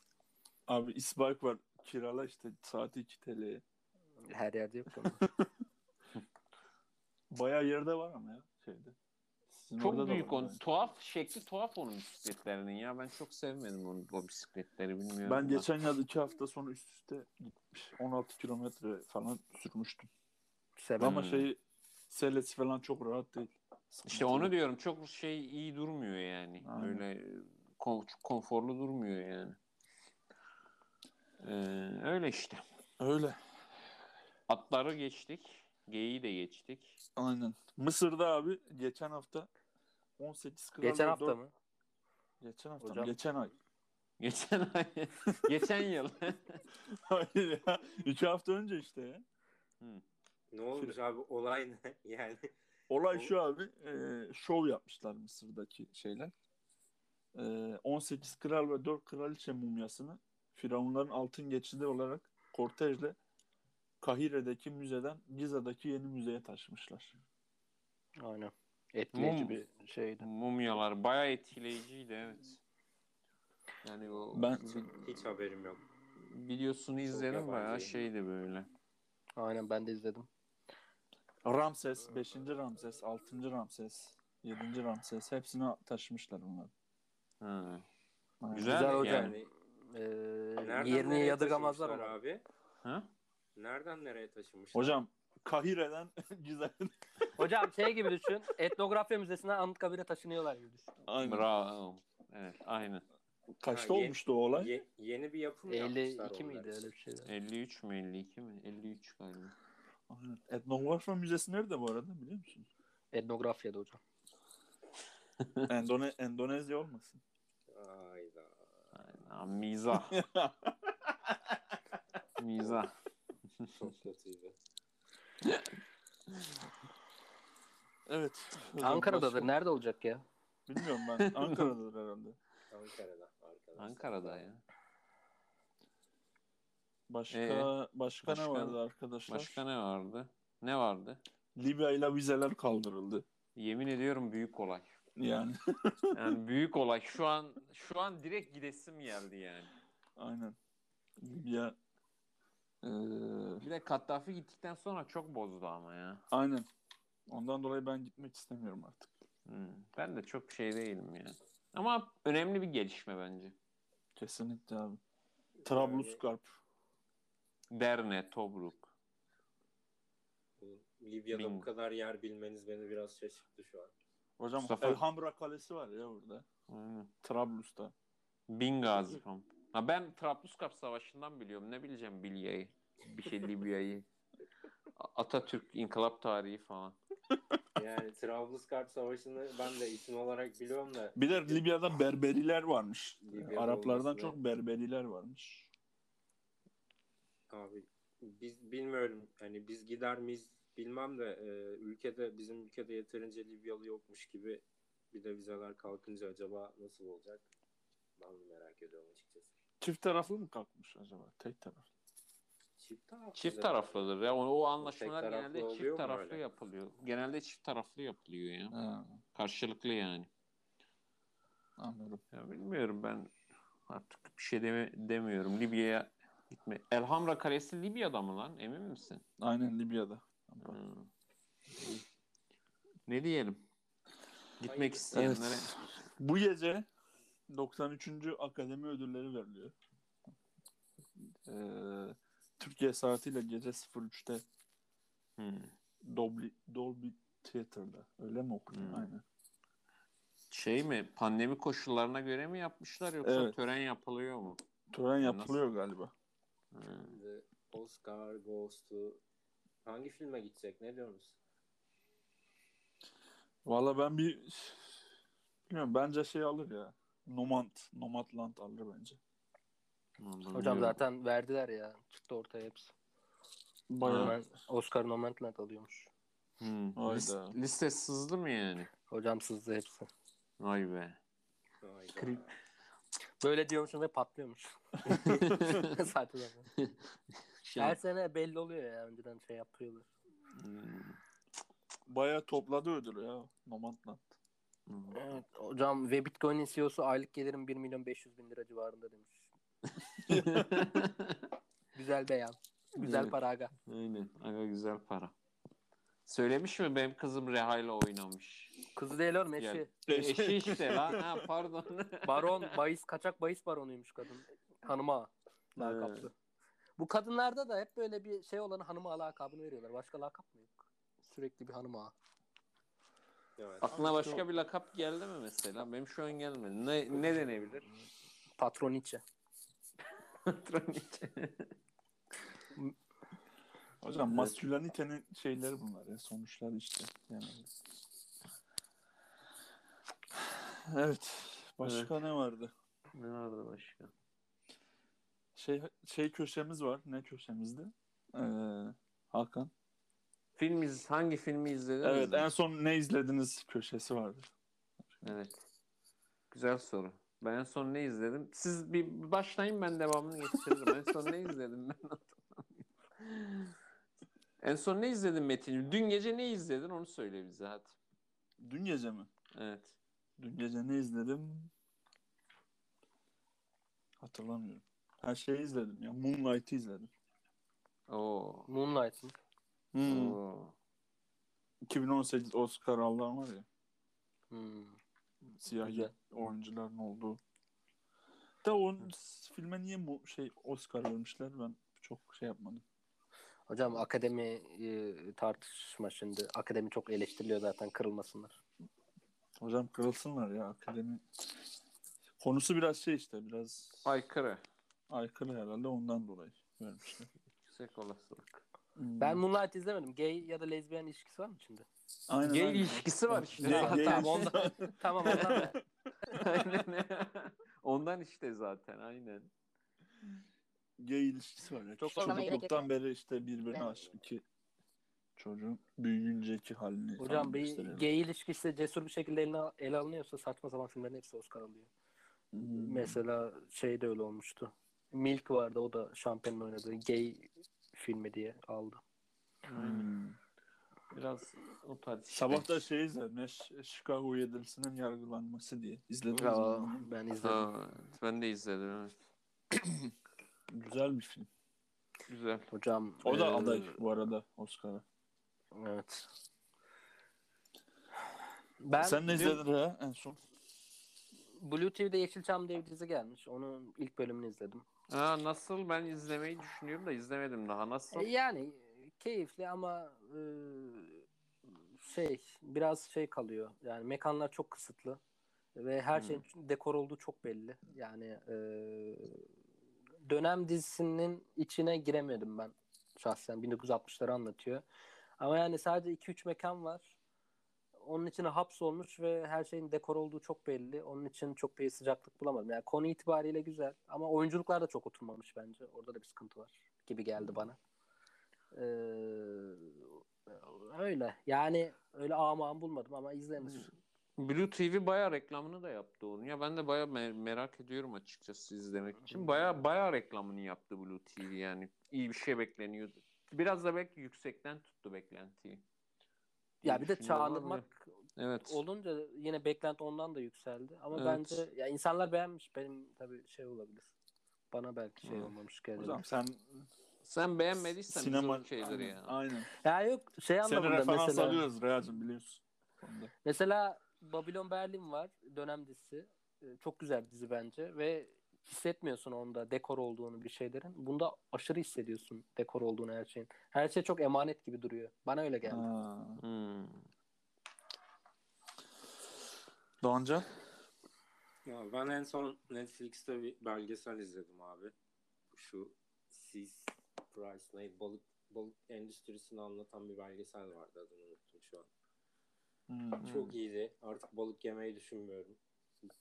Abi isbike var. Kirala işte saati 2 TL'ye. Her yerde yok ama. Bayağı yerde var ama ya şeyde. Sizin Çok büyük on. yani. Tuhaf şekli tuhaf onun bisikletlerinin ya. Ben çok sevmedim onu, o bisikletleri bilmiyorum. Ben da. geçen yaz 2 hafta sonra üst üste gitmiş. 16 kilometre falan sürmüştüm. Sevmem. Ama Hmm. şey selesi falan çok rahat değil. İşte onu diyorum çok şey iyi durmuyor yani. Aynen. Öyle kon- çok konforlu durmuyor yani. Ee, öyle işte. Öyle. Atları geçtik. Geyiği de geçtik. Aynen. Mısır'da abi geçen hafta 18 kral Geçen hafta dört- mı? Geçen hafta Hocam- mı? Geçen ay. Geçen ay, geçen yıl. Hayır ya. 2 hafta önce işte ya. Ne olmuş abi olay ne? Yani Olay şu abi. E, şov yapmışlar Mısır'daki şeyler. E, 18 kral ve 4 kraliçe mumyasını Firavunların altın geçidi olarak kortejle Kahire'deki müzeden Giza'daki yeni müzeye taşımışlar. Aynen. Etkileyici Mum. bir şeydi. Mumyalar bayağı etkileyiciydi evet. Yani o Ben- hiç haberim yok. videosunu izledim bayağı şeydi böyle. Aynen ben de izledim. Ramses, 5. Ramses, 6. Ramses, 7. Ramses hepsini taşımışlar bunlar. Ha. Güzel, Güzel hocam. yani. Ee, Nereden yerini yadırgamazlar ama. abi? Ha? Nereden nereye taşımışlar? Hocam Kahire'den Giza'ya Hocam şey gibi düşün. Etnografya Müzesi'nden Anıtkabir'e taşınıyorlar gibi düşün. Aynen. Bravo. Evet, aynı. Kaçta Ha, olmuştu o olay? Ye- yeni bir yapım yapmışlar 52 onlar miydi öyle bir şeydi. 53 mü 52 mi? 53 galiba. Aynen. Etnografya Müzesi nerede bu arada biliyor musun? Etnografya'da hocam. Endone Endonezya olmasın. Hayda. Aynen. Mizah. Mizah. Çok kötüydü. Evet. Ankara'dadır. başka- Nerede olacak ya? Bilmiyorum ben. Ankara'dadır herhalde. Ankara'da. arkadaşlar. Ankara'da ya. Başka Ee, başka, başka- ne vardı arkadaşlar? Başka ne vardı? Ne vardı? Libya ile vizeler kaldırıldı. Yemin ediyorum büyük olay. Yani Yani büyük olay. Şu an şu an direkt gidesim geldi yani. aynen. Libya eee, Bir de Kaddafi gittikten sonra çok bozdu ama ya. aynen. Ondan dolayı ben gitmek istemiyorum artık. Hmm. Ben de çok şey değilim ya. Ama önemli bir gelişme bence. Kesinlikle abi. Trablusgarp. Derne, Tobruk. Bu Libya'da bu Bin- kadar yer bilmeniz beni biraz şaşırttı şu an. Hocam Mustafa- Elhamra Kalesi var ya burada. Aynen. Trablus'ta. Bingazi falan. Ha ben Trablusgarp Savaşı'ndan biliyorum. Ne bileceğim Bilya'yı. Bir şey Libya'yı. Atatürk, İnkılap tarihi falan. Yani Trablusgarp Savaşı'nı ben de isim olarak biliyorum da Bir de Libya'da Berberiler varmış. Libya'da Araplardan olmasını- çok Berberiler varmış. Abi biz bilmiyorum hani biz gider miyiz bilmem de e, ülkede bizim ülkede yeterince Libyalı yokmuş gibi bir de vizeler kalkınca acaba nasıl olacak? Ben merak ediyorum açıkçası. Çift taraflı mı kalkmış acaba? Tek taraf. Çift taraflı. Çift taraflıdır ya. O, o anlaşmalar taraflı genelde çift taraflı öyle? yapılıyor. Genelde çift taraflı yapılıyor ya. Ha, Karşılıklı yani. anladım. Ya bilmiyorum ben artık bir şey deme, demiyorum. Libya'ya gitme. Elhamra Kalesi Libya'da mı lan? Emin misin? Aynen Libya'da. Hmm. Ne diyelim? Gitmek Hayır. isteyenlere Evet. Bu gece 93. Akademi Ödülleri veriliyor. Ee, Türkiye saatiyle gece 03'te Hmm. Dolby, Dolby Theater'da. Öyle mi okunuyor? Hmm. Aynen. şey mi? Pandemi koşullarına göre mi yapmışlar yoksa Evet. tören yapılıyor mu? Tören Nasıl? yapılıyor galiba. Hmm. The Oscar goes to Hangi filme gidecek? Ne diyorsunuz? Valla ben bir bilmiyorum bence şey alır ya. Nomad, Nomadland alır bence. Hocam zaten verdiler ya. Çıktı ortaya hepsi. Bayağı. Hemen Oscar Nomadland alıyormuş. Hmm. Hayda. Lis- liste sızdı mı yani? Hocam sızdı hepsi. Vay be. Hayda. Krip. Böyle diyormuşum ve patlıyormuş. Saçma sapan. Her sene belli oluyor ya. Önceden şey yapıyorlar. Hmm. Bayağı topladı ödülü ya Nomadland. Hmm. Evet, hocam ve Bitcoin'in CEO'su aylık gelirim 1 milyon 500 bin lira civarında demiş. Güzel beyan. Güzel Evet. para aga. Aynen. Aga güzel para. Söylemiş mi benim kızım Reha'yla oynamış. Kızı değil oğlum eşi. Yani- Eşi işte lan. Ha, pardon. Baron, bahis, kaçak bahis baronuymuş kadın. Hanıma lakaplı. Bu kadınlarda da hep böyle bir şey olan hanıma lakabını veriyorlar. Başka lakap mı yok? Sürekli bir hanıma. Evet. Aklına başka bir lakap geldi mi mesela? Benim şu an gelmedi. Ne, ne denebilir? Patroniçe. Hocam maskülenitenin şeyleri bunlar ya. Sonuçlar işte. Yani. Evet. Başka ne vardı? ne vardı başka? Şey şey köşemiz var. Ne köşemizdi? Ee, Hakan. Film iz, hangi filmi izlediniz? Evet mi? en son ne izlediniz köşesi vardı. Evet. Güzel soru. Ben en son ne izledim? Siz bir başlayın ben devamını getiririm. en son ne izledim ben hatırlamıyorum. En son ne izledin Metin? Dün gece ne izledin onu söyle bize hadi. Dün gece mi? Evet. Dün gece ne izledim? Hatırlamıyorum. Her şeyi izledim ya. Moonlight'ı izledim. Oo. Moonlight mı? Hmm. Oo. 2018 Oscar alan var ya. Hmm. Siyahi Güzel. oyuncuların olduğu. Da o filme niye mu şey Oscar vermişler ben çok şey yapmadım. Hocam akademi e, tartışma şimdi. Akademi çok eleştiriliyor zaten kırılmasınlar. Hocam kırılsınlar ya akademi. Konusu biraz şey işte biraz Aykırı. aykırı herhalde ondan dolayı vermişler. Yüksek olasılık. Hmm. Ben Moonlight izlemedim. Gay ya da lezbiyen ilişkisi var mı içinde? aynen, Gay aynen. ilişkisi var işte. Gay- gay tamam, ondan, tamam ondan da. Aynen. Ondan işte zaten aynen. Gay ilişkisi var ya. Çok çocukluktan beri işte birbirine Ben- aşık iki çocuğun büyüyünceki halini Hocam bir gösteriyor. gay ilişkisi cesur bir şekilde eline, ele alınıyorsa saçma sapan filmlerin hepsi Oscar alıyor. Hmm. Mesela şey de öyle olmuştu. Milk vardı o da Şampen'in oynadığı gay filmi diye aldı. Hmm. Biraz o tarz. Sabah da şey izledim. ya, Ş- Chicago yedilisinin yargılanması diye. İzlediniz mi? Ya, ben izledim. Ha, ben de izledim evet. Güzel bir film. Güzel. Hocam O da e, aday bu arada Oscar'a. Evet. Ben Sen ne izledin ya en son? Blue TV'de Yeşilçam diye bir dizi gelmiş. Onun ilk bölümünü izledim. Ha, nasıl ben izlemeyi düşünüyorum da izlemedim daha. Nasıl? E, Yani keyifli ama e, şey biraz şey kalıyor. Yani mekanlar çok kısıtlı ve her Hmm. şeyin dekor olduğu çok belli. Yani e, dönem dizisinin içine giremedim ben şahsen. 1960'ları anlatıyor. Ama yani sadece 2-3 mekan var. Onun içine hapsolmuş ve her şeyin dekor olduğu çok belli. Onun için çok bir sıcaklık bulamadım. Yani konu itibariyle güzel ama oyunculuklar da çok oturmamış bence. Orada da bir sıkıntı var gibi geldi bana. Ee, öyle. Yani öyle ağam bulmadım ama izlenir. Blue TV bayağı reklamını da yaptı onun. Ya ben de bayağı me- merak ediyorum açıkçası izlemek için. Bayağı bayağı reklamını yaptı Blue TV yani. İyi bir şey bekleniyordu. Biraz da belki yüksekten tuttu beklentiyi. Ya bir de çağınırmak Evet. olunca yine beklenti ondan da yükseldi. Ama Evet. bence ya insanlar beğenmiş. Benim tabii şey olabilir. Bana belki şey Hı. olmamış geldi. Hocam sen Sen beğenmediysen sinema aynen, ya. aynen. Ya yok şey Seni anlamında referans mesela. alıyoruz Reyacım biliyorsun. Mesela Babylon Berlin var. Dönem dizisi. Ee, Çok güzel bir dizi bence ve hissetmiyorsun onda dekor olduğunu bir şeylerin. Bunda aşırı hissediyorsun dekor olduğunu her şeyin. Her şey çok emanet gibi duruyor. Bana öyle geldi. Ha. Hmm. Doğancan? Ya ben en son Netflix'te bir belgesel izledim abi. Şu Seas Price neydi? Balık balık endüstrisini anlatan bir belgesel vardı adını unuttum şu an. Hmm. Çok iyiydi. Artık balık yemeyi düşünmüyorum.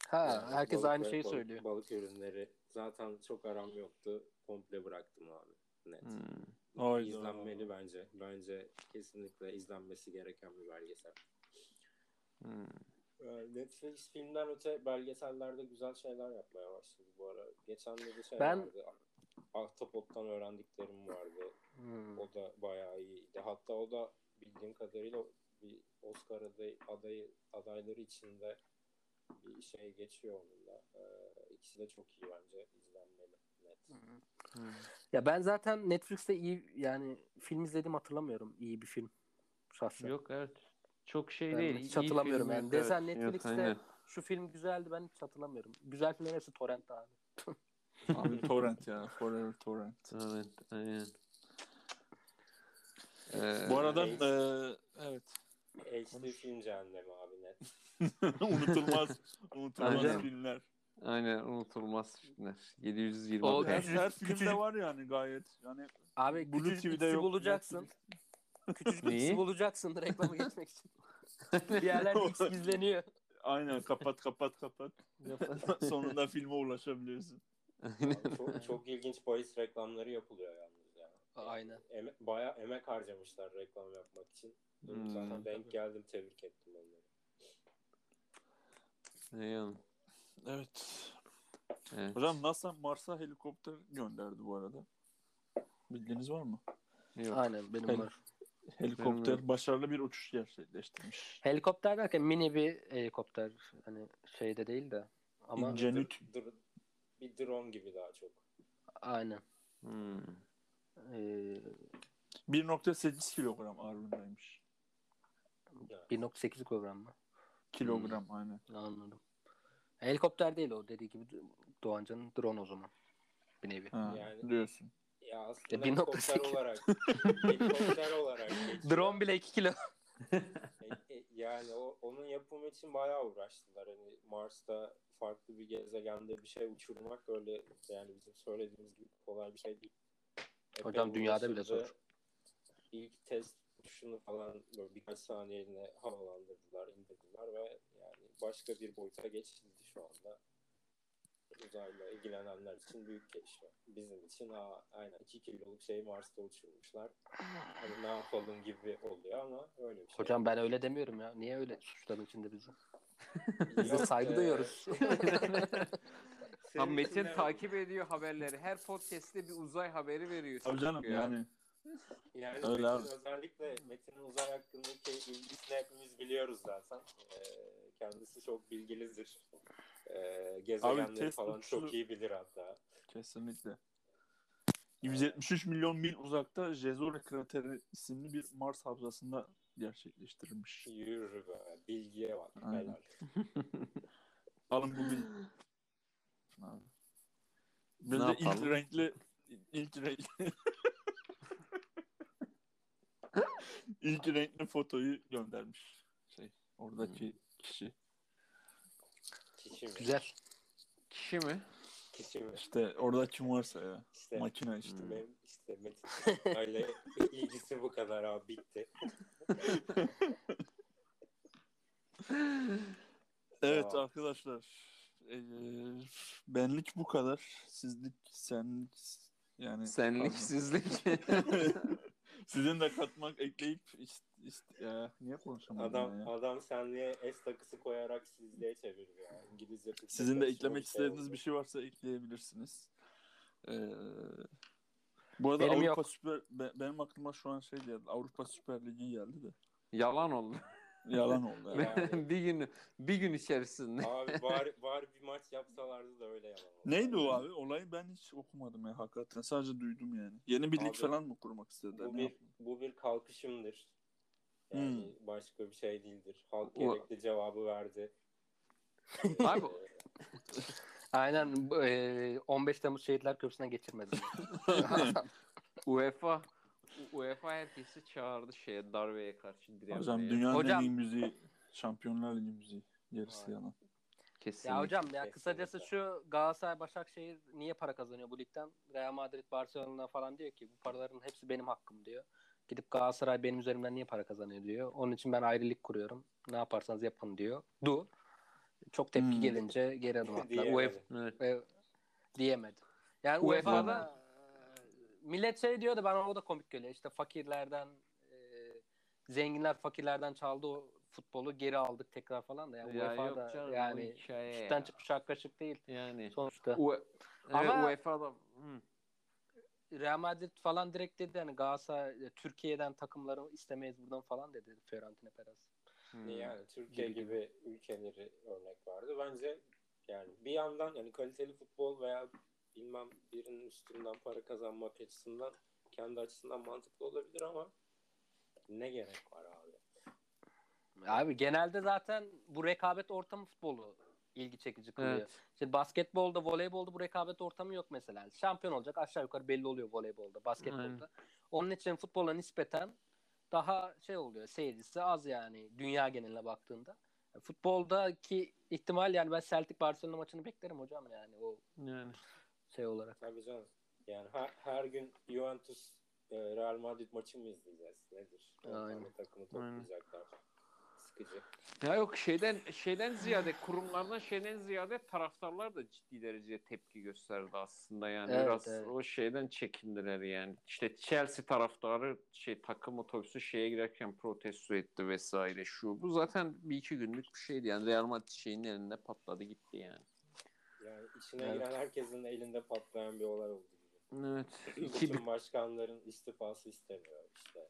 Ha, Yani herkes balık aynı şeyi balık- söylüyor. Balık ürünleri. Zaten çok aram yoktu. Komple bıraktım abi. Net. Hmm. İzlenmeli bence. Bence kesinlikle izlenmesi gereken bir belgesel. Hmm. Ee, Netflix filmden öte belgesellerde güzel şeyler yapmaya başladı bu ara. Geçenlerde şey Ben- vardı. Ahtapot'tan öğrendiklerim vardı. Hmm. O da bayağı iyiydi. Hatta o da bildiğim kadarıyla bir Oscar adayı, adayı adayları içinde bir şey geçiyor onunla. Ee, ikisi de çok iyi bence izlenmeli. Net. Ya ben zaten Netflix'te iyi yani film izledim hatırlamıyorum iyi bir film şahsen. Yok evet. Çok şey Ben değil. hiç iyi hatırlamıyorum yani. evet. Netflix'te Yok, aynen. Şu film güzeldi ben hiç hatırlamıyorum. Güzel filmlerin hepsi torrent abi. Abi torrent ya. Forever torrent. Evet, aynen. Ee, Bu arada eee, evet. HD film cehennemi abi net. unutulmaz unutulmaz Aynen. filmler. aynen unutulmaz filmler. 720. O Her, her filmde küçücük- var yani gayet. Yani Abi Blue küçücük TV'de yok. bulacaksın. Küçücük ikisi bulacaksın reklamı geçmek için. bir yerlerde X gizleniyor. Aynen kapat kapat kapat. Sonunda filme ulaşabiliyorsun. Aynen. Abi çok, çok ilginç bahis reklamları yapılıyor yalnız ya. Aynen. Eme, bayağı emek harcamışlar reklam yapmak için. Hmm. Zaten denk geldim tebrik ettim onları. Aynen. Evet. Evet. Hocam NASA Mars'a helikopter gönderdi bu arada. Bildiğiniz var mı? Yok. Aynen benim Hel- var. Helikopter Benim başarılı bir uçuş gerçekleştirmiş. Helikopter derken mini bir helikopter. Hani şeyde değil de. Ama İncenüt. Dr- bir drone gibi daha çok. aynen. Hmm. Ee, 1.8 kilogram ağırlığındaymış. 1.8 kilogram mı? Kilogram aynen. Anladım. Helikopter değil o dediği gibi Doğancan'ın drone o zaman. Bir nevi. Ha, Yani- diyorsun. Ya E, aslında 1.8. helikopter olarak helikopter olarak geçiyor. Drone bile 2 kilo. E, e, yani o, onun yapımı için bayağı uğraştılar. Hani Mars'ta farklı bir gezegende bir şey uçurmak öyle yani bizim söylediğimiz gibi kolay bir şey değil. Hocam dünyada bile zor. İlk test uçuşunu falan böyle birkaç saniyeliğine havalandırdılar, indirdiler ve yani başka bir boyuta geçildi şu anda. Uzayla ilgilenenler için büyük gelişme. Bizim için aa, aynen 2 kiloluk şeyi Mars'ta uçurmuşlar. Hani ne yapalım gibi oluyor ama öyle bir şey. Hocam ben öyle demiyorum ya. Niye öyle suçladın içinde bizi? Biz de Yok, saygı duyuyoruz. Ha, senin Metin takip ediyor haberleri. Her podcast'te bir uzay haberi veriyor. Tabii canım Ya. yani. Yani Öyle Metin abi. özellikle Metin'in uzay hakkındaki ilgisini hepimiz biliyoruz zaten. Ee, kendisi çok bilgilidir. Ee, gezegenleri test falan uçuşu- çok iyi bilir hatta. Kesinlikle. 173 milyon mil uzakta Jezore krateri isimli bir Mars havzasında gerçekleştirilmiş. Yürü be. Bilgiye bak. Aynen. Helal. Alın bugün. Abi. Bir Ne de ilk yapalım? renkli ilk renkli ilk renkli fotoyu göndermiş. Şey, oradaki kişi. Kişi mi? Güzel. Kişi mi? Kişi mi? İşte orada kim varsa ya. İşte Makine işte. Hmm. benim işte Metin aile ilgisi bu kadar abi bitti. Evet Tamam. arkadaşlar. Ee, benlik bu kadar. Sizlik, senlik yani Senlik, pardon. sizlik. Sizin de katmak, ekleyip ist, ist, ya, niye konuşamadım Adam ya? adam senliğe S takısı koyarak sizliğe çevirdi ya. İngilizce Sizin de eklemek şey istediğiniz oldu. bir şey varsa ekleyebilirsiniz. Ee, bu arada Benim Avrupa yok. Süper be- benim aklıma şu an şey geldi. Avrupa Süper Ligi geldi de. Yalan oldu. Yalan oldu. Yani. Yani. bir gün bir gün içerisinde. Abi bari, bari bir maç yapsalardı da öyle yalan oldu. Neydi o abi? Olayı ben hiç okumadım ya hakikaten. Sadece duydum yani. Yeni bir lig Abi, falan mı kurmak istediler? Bu Ne bir, yaptı? bu bir kalkışımdır. Yani Hmm. başka bir şey değildir. Halk O- gerekli cevabı verdi. Abi Aynen bu, e, 15 Temmuz Şehitler Köprüsü'nden geçirmedi. UEFA UEFA herkesi çağırdı şeye darbeye karşı direnmeye. Hocam dünyanın Hocam- en iyi müziği Şampiyonlar Ligi müziği. Gerisi yalan. Kesinlikle. Ya hocam ya Kesinlikle. kısacası şu Galatasaray Başakşehir niye para kazanıyor bu ligden? Real Madrid Barcelona falan diyor ki bu paraların hepsi benim hakkım diyor. Gidip Galatasaray benim üzerimden niye para kazanıyor diyor. Onun için ben ayrı lig kuruyorum. Ne yaparsanız yapın diyor. Du. Çok tepki Hmm. gelince geri adım attılar. UEFA Evet. e, diyemedi. Yani UEFA'da- millet şey diyordu bana o da komik geliyor. İşte fakirlerden e, zenginler fakirlerden çaldı o futbolu geri aldık tekrar falan da. Yani Ya UEFA'da yok canım, yani hikaye sütten ya. çıkmış ak kaşık değil Yani sonuçta. U- evet, Ama- UEFA'da Hı. Real Madrid falan direkt dedi hani Galatasaray e, Türkiye'den takımları istemeyiz buradan falan dedi Fiorentina Perez. Hmm. Yani Türkiye Gibi gibi, ülkeleri örnek vardı. Bence yani bir yandan yani kaliteli futbol veya bilmem birinin üstünden para kazanmak açısından kendi açısından mantıklı olabilir ama ne gerek var abi? Abi genelde zaten bu rekabet ortamı futbolu ilgi çekici kılıyor. Evet. İşte basketbolda, voleybolda bu rekabet ortamı yok mesela. Şampiyon olacak aşağı yukarı belli oluyor voleybolda, basketbolda. Aynen. Onun için futbola nispeten daha şey oluyor, seyircisi az yani dünya geneline baktığında. Futboldaki ihtimal yani ben Celtic Barcelona maçını beklerim hocam yani o Yani. Şey olarak. Tabii canım. Yani her, her gün Juventus e, Real Madrid maçı mı izleyeceğiz? Nedir? Aynen. takımı toplayacaklar. Sıkıcı. Ya yok şeyden şeyden ziyade kurumlardan şeyden ziyade taraftarlar da ciddi derecede tepki gösterdi aslında yani Evet, biraz evet. o şeyden çekindiler yani. İşte Chelsea taraftarı şey takım otobüsü şeye girerken protesto etti vesaire şu bu zaten bir iki günlük bir şeydi yani Real Madrid şeyin elinde patladı gitti yani. İçine Evet. giren herkesin elinde patlayan bir olay oldu gibi. Evet. İki Bütün başkanların istifası istemiyor işte.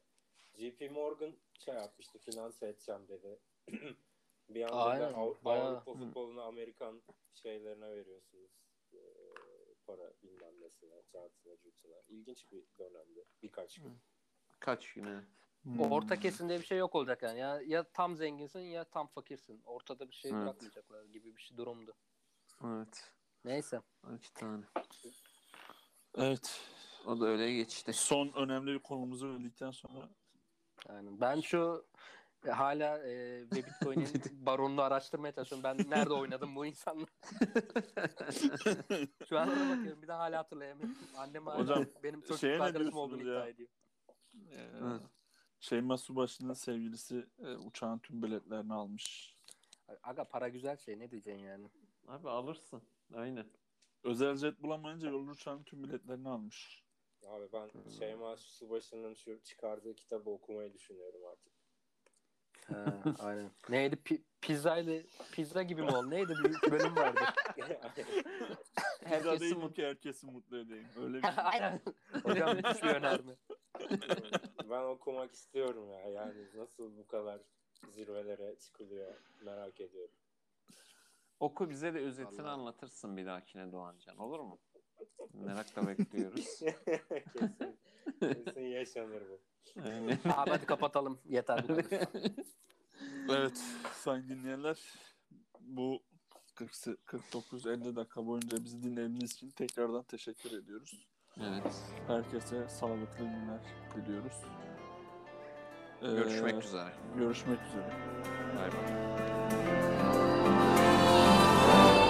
JP Morgan şey yapmıştı, finanse edeceğim dedi. bir anda Aynen, da Av- bayağı. Avrupa futbolunu Amerikan şeylerine veriyorsunuz. Ee, para bilmem nesine, cartına, curtuna. İlginç bir dönemdi. Birkaç gün. kaç güne. Hmm. Orta kesimde bir şey yok olacak yani. Ya, ya tam zenginsin ya tam fakirsin. Ortada bir şey Evet. bırakmayacaklar gibi bir şey durumdu. Evet. Neyse. İki tane. Evet. O da öyle geçti. Son önemli bir konumuzu verdikten sonra Yani ben şu e, hala e, ve Bitcoin'in baronunu araştırmaya çalışıyorum. Ben nerede oynadım bu insanla? Şu an ona bakıyorum. Bir de hala hatırlayamıyorum. Annem hala Hocam, benim çocukluk ne arkadaşım olduğunu ya? iddia ediyor. Ee, Evet. Şeyma Subaşı'nın sevgilisi e, uçağın tüm biletlerini almış. Aga para güzel şey ne diyeceksin yani? Abi alırsın. Aynen. Özel jet bulamayınca yolcu uçağın tüm biletlerini almış. Abi ben Şeyma Subaşı'nın şu çıkardığı kitabı okumayı düşünüyorum artık. Ha, aynen. Neydi? Pi- pizza ile pizza gibi mi oldu? Neydi? Bir bölüm vardı. Herkesi Herkesi mutlu. ki herkesi mutlu edeyim. Öyle bir aynen. Hocam müthiş bir önerme. ben okumak istiyorum ya. Yani nasıl bu kadar zirvelere çıkılıyor merak ediyorum. Oku bize de özetini Vallahi. anlatırsın bir dahakine Doğancan. Olur mu? Merakla bekliyoruz. kesin, kesin yaşanır bu. Aynen. Abi hadi kapatalım. Yeter bu kadar. Evet sayın dinleyenler bu 49-50 dakika boyunca bizi dinlediğiniz için tekrardan teşekkür ediyoruz. evet. Herkese sağlıklı günler diliyoruz. Ee, Görüşmek üzere. Görüşmek üzere. Bay Bye.